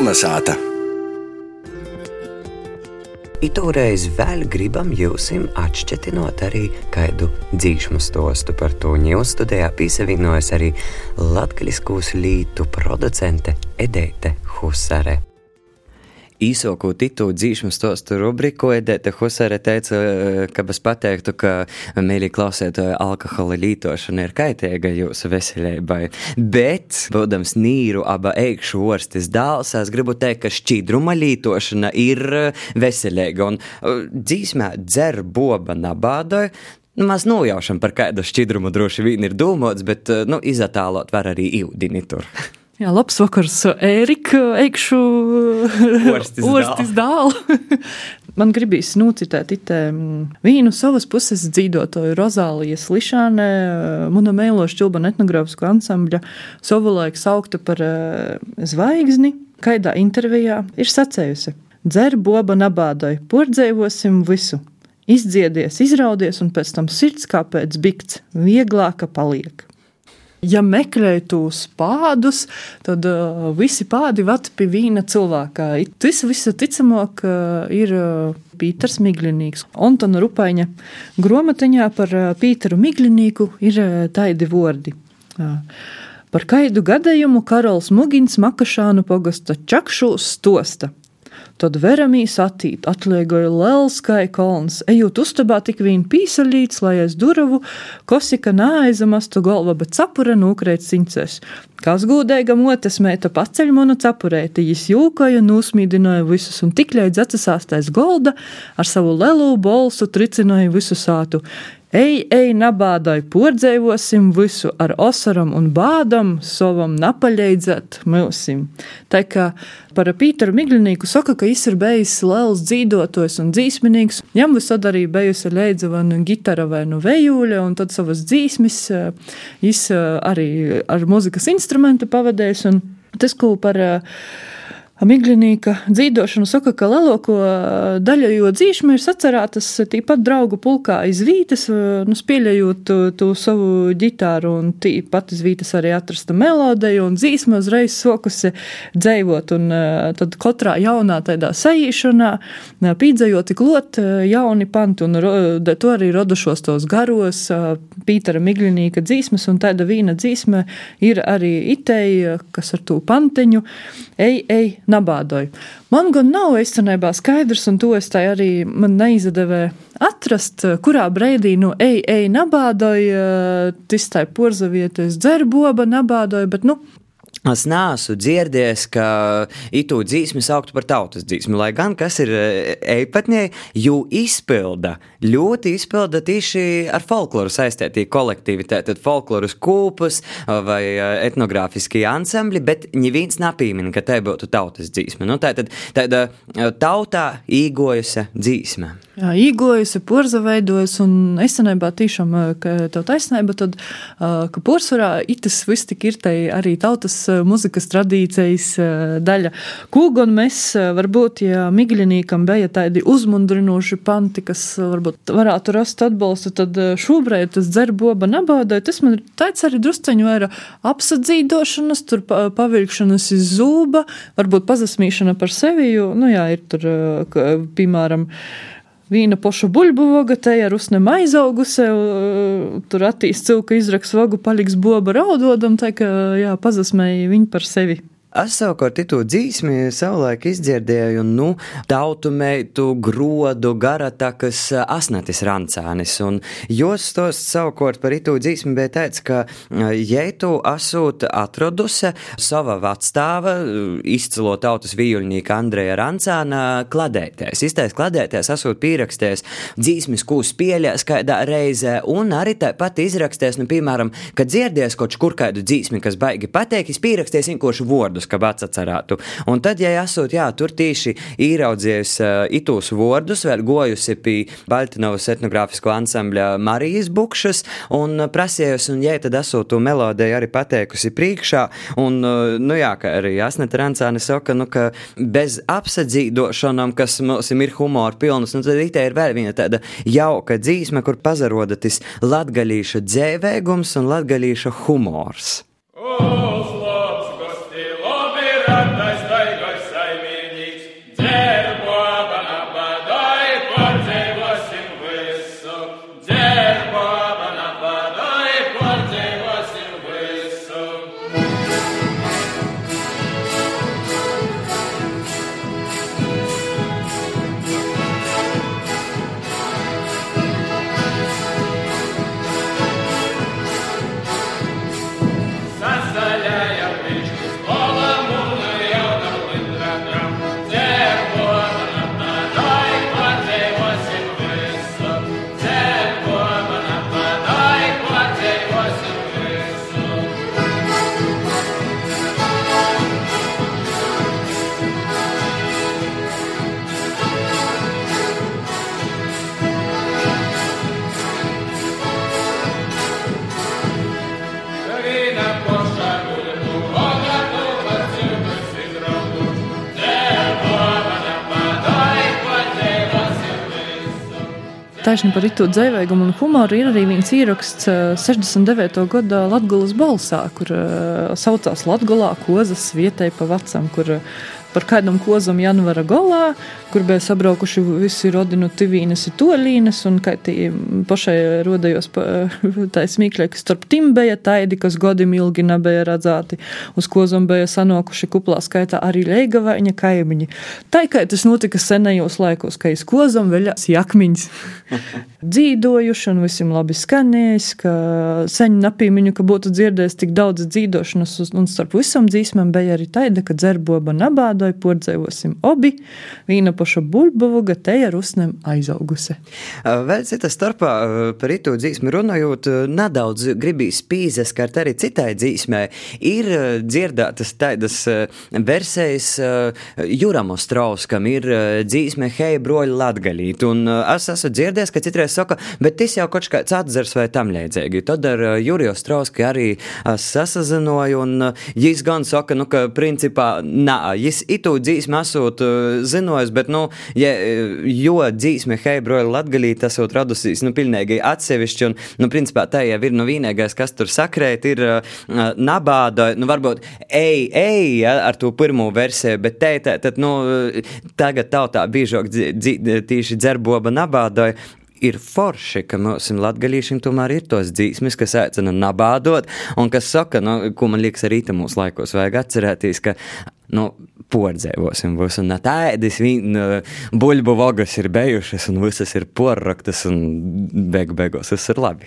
Kolnesāta! Itūreiz vēl gribam jūsim atšķetinot arī kādu dzīšmu stostu par to. Ņū studijā pīsavienojas arī latgaliskūs lītu producente Edeite Husare īsāko titu dzīšanu stostu rubriku, Edita Husare teica, ka es pateiktu, ka mīļi klausētāji alkohola lītošana ir kaitīga jūsu veselībai. Bet, būdams nīru aba eikšu orstis dāls, es gribu teikt, ka šķidruma lītošana ir veselīga. Un dzīsmē dzer boba nabādai, Nu, maz nojaušam par kādu šķidrumu droši vien ir domāts, bet nu, izatālot var arī ūdeni tur. Jā, labs vakars, Ērika, eikšu Orstis ostis dālu. Man gribīs nocitēt itē vīnu savas puses dzīvotoju Rozālijas Lišānē, muna mēloša ķilbana etnogrāfisku ansambļa savulaik saukta par zvaigzni, kaidā intervijā ir sacējusi. Dzer boba nabādai, pordzēvosim visu. Izdziedies, izraudies, un pēc tam sirds kā pēc bikts, vieglāka paliek. Ja meklēju tos pādus, tad uh, visi pādi vat pie viena cilvēka. Tas visticamāk uh, ir uh, Pīters Miglinīks. Antona Rupaņa gromatiņā par uh, Pīteru Miglinīku ir taidi vordi. Uh, par kaidu gadījumu Karols Mugins Makašānu pogasta čakšūs stosta. Tad veramīs attīt, atliegoja liels kā kolns, ejot uztabā tik vien pīsaļīts, lai es duravu, kosika nāaizamastu galva, bet sapura nūkrēt cincēs. Kas gūdēga motes meita paceļ manu cepurēti, jis jūkoja, nūsmīdināja visus un tik ļaidz atsasāstais golda, ar savu lelu bolsu tricināja visu sātu. Ej, ej, nabādai, pordzēvosim visu ar osaram un bādam, savam napaļeidzēt mūsim. Tā kā par Pīteru Miglinīku saka, ka viņš ir bijis liels dzīvotojs un dzīsminīgs. Viņam visad arī bijusi leidza vai nu gitara vai nu vejūļa, un tad savas dzīsmis viņš arī ar muzikas instrumentu pavadējis. Tas, ko par Miglinīka dzīvošana saka, ka lielāko daļu jo dzīšanu ir sacerētas tīpat draugu pulkā iz vītas, nu, spēļējot to savu ģitāru, un tīpat iz vītas arī atrasta melodija, un dzīsma uzreiz sokusi dzēvot, un tad katrā jaunā tādā saīšanā pīdzējot tik lot jauni panti, un to arī radušos tos garos Pītera Miglinīka dzīsmas, un tāda vīna dzīsme ir arī itei, kas ar to panteņu, ej, ej, nabādoju. Man gan nav īstenībā skaidrs, un to es tā arī man neizdevē atrast, kurā brīdī, nu, ej, ej, nabādoju, tas tā porzavieties, dzer boba, nabādoju, bet, nu, Es neesmu dzirdējis, ka itū dzīsmi sauktu par tautas dzīsmi, lai gan kas ir eipatnie, jo izpilda, ļoti izpilda tieši ar folkloru saistītī kolektīvi, tātad folkloras kūpus vai etnogrāfiskie ansambļi, bet neviens napīmina, ka tai būtu tautas dzīsme. Nu, tātad tāda tautā īgojusi dzīsme. Jā, īgojusi, porza veidojas, un es senībā tiešām, ka tev taisnība, tad, ka porsvarā itas viss tik ir tai arī tautas muzikas tradīcijas daļa. Kūgon mēs varbūt, ja Migļinīkam bija tādi uzmundrinoši panti, kas varbūt varētu rast atbalstu, tad šobrīd tas dzer boba nabādai, tas man ir tāds arī drusceņu vaira apsadzīdošanas, tur pavilkšanas iz zūba, varbūt pazasmīšana par sevi, jo, nu jā, ir tur, piemēram, Vīna pošu buļbuļu voga, te ir usne aizaugusi, tur attīstīs cilka izraks vogu, paliks boba raudodam, tā ka, jā, pazasmēja viņu par sevi. Es savukārt to dzīsmi savulaik izdzirdēju, nu, tautu meitu, grodu, garatakas, asnatis rancānis, un jūs tos savukārt par itu dzīsmi bija teicis, ka, ja tu esot atroduse sava vatstāva, izcilo tautas vījuļnīka Andreja Rancāna kladēties, iztais kladēties, esot pieraksties dzīsmis, kūs pieļās kādā reizē, un arī tāpat izraksties, nu, piemēram, kad dzirdies kaut kur kādu dzīsmi, kas baigi pateikis, pieraksties vienkārši vārdu vārdus, ka atcerētu. Un tad, ja esot, jā, tur tieši īraudzies uh, itūs vārdus, vēl gojusi pie Baltinovas etnogrāfisko ansambļa Marijas bukšas un prasējusi, un, ja tad esot to melodiju arī pateikusi priekšā, un, uh, nu jā, ka arī Asneta Rancāne saka, nu, ka bez apsadzīdošanām, kas mums ir humora pilnas, nu, tad itē ir vēl viena tāda jauka dzīsme, kur pazaroda tas latgalīša dzēvēgums un latgalīša humors. Canada. Taisni par itu dzīvējumu un humoru ir arī viens ieraksts 69. gada Latgulas balsā, kur uh, saucās Latgulā kozas vietai pa vecam, kur uh, par kādam kozam janvara galā, kur bija sabraukuši visi rodinu tivīnes un toļīnes, un kā tī pašai rodējos tā smīkļai, ka starp tim bija taidi, kas godim ilgi nebija redzēti, uz kozam bija sanokuši kuplā skaitā arī leigavaiņa kaimiņi. Tā kā tas notika senajos laikos, ka iz kozam veļās jakmiņas dzīdojuši un visiem labi skanējis, ka seņu napīmiņu, ka būtu dzirdējis tik daudz dzīdošanas, un starp visam dzīsmēm bija arī taida, ka dzerboba nabāda strādāja, pordzēvosim obi, vīna paša buļbuvuga teja rusnem aizaugusi. Vēl cita starpā par itu dzīsmi runājot, nedaudz gribīs pīzes, kā arī citai dzīsmē, ir dzirdētas tādas versijas Juram Ostrauskam, ir dzīsme Hei broļi latgalīt, un es esmu dzirdējis, ka citreiz saka, bet tas jau kaut kāds atzars vai tam līdzīgi. Tad ar Juriju Ostrauski arī sasazinoju, un viņš gan saka, nu, ka principā, nā, viņš itu dzīsmi esot uh, zinojis, bet, nu, ja, jo dzīsme Heibroja latgalī tas jau radusīs, nu, pilnīgi atsevišķi, un, nu, principā tā jau ir, nu, vienīgais, kas tur sakrēt, ir uh, nabāda, nu, varbūt ej, ej, ja, ar to pirmo versiju, bet te, te, tad, nu, tagad tautā biežāk tīši dzerboba nabādai, ir forši, ka mums latgadījušiem tomēr ir tos dzīsmes, kas aicina nabādot, un kas saka, nu, ko man liekas arī mūsu laikos vajag atcerēties, ka, nu, pordzēvosim visu. Un tādas buļbu vagas ir bijušas, un visas ir porraktas, un beig beigās viss ir labi.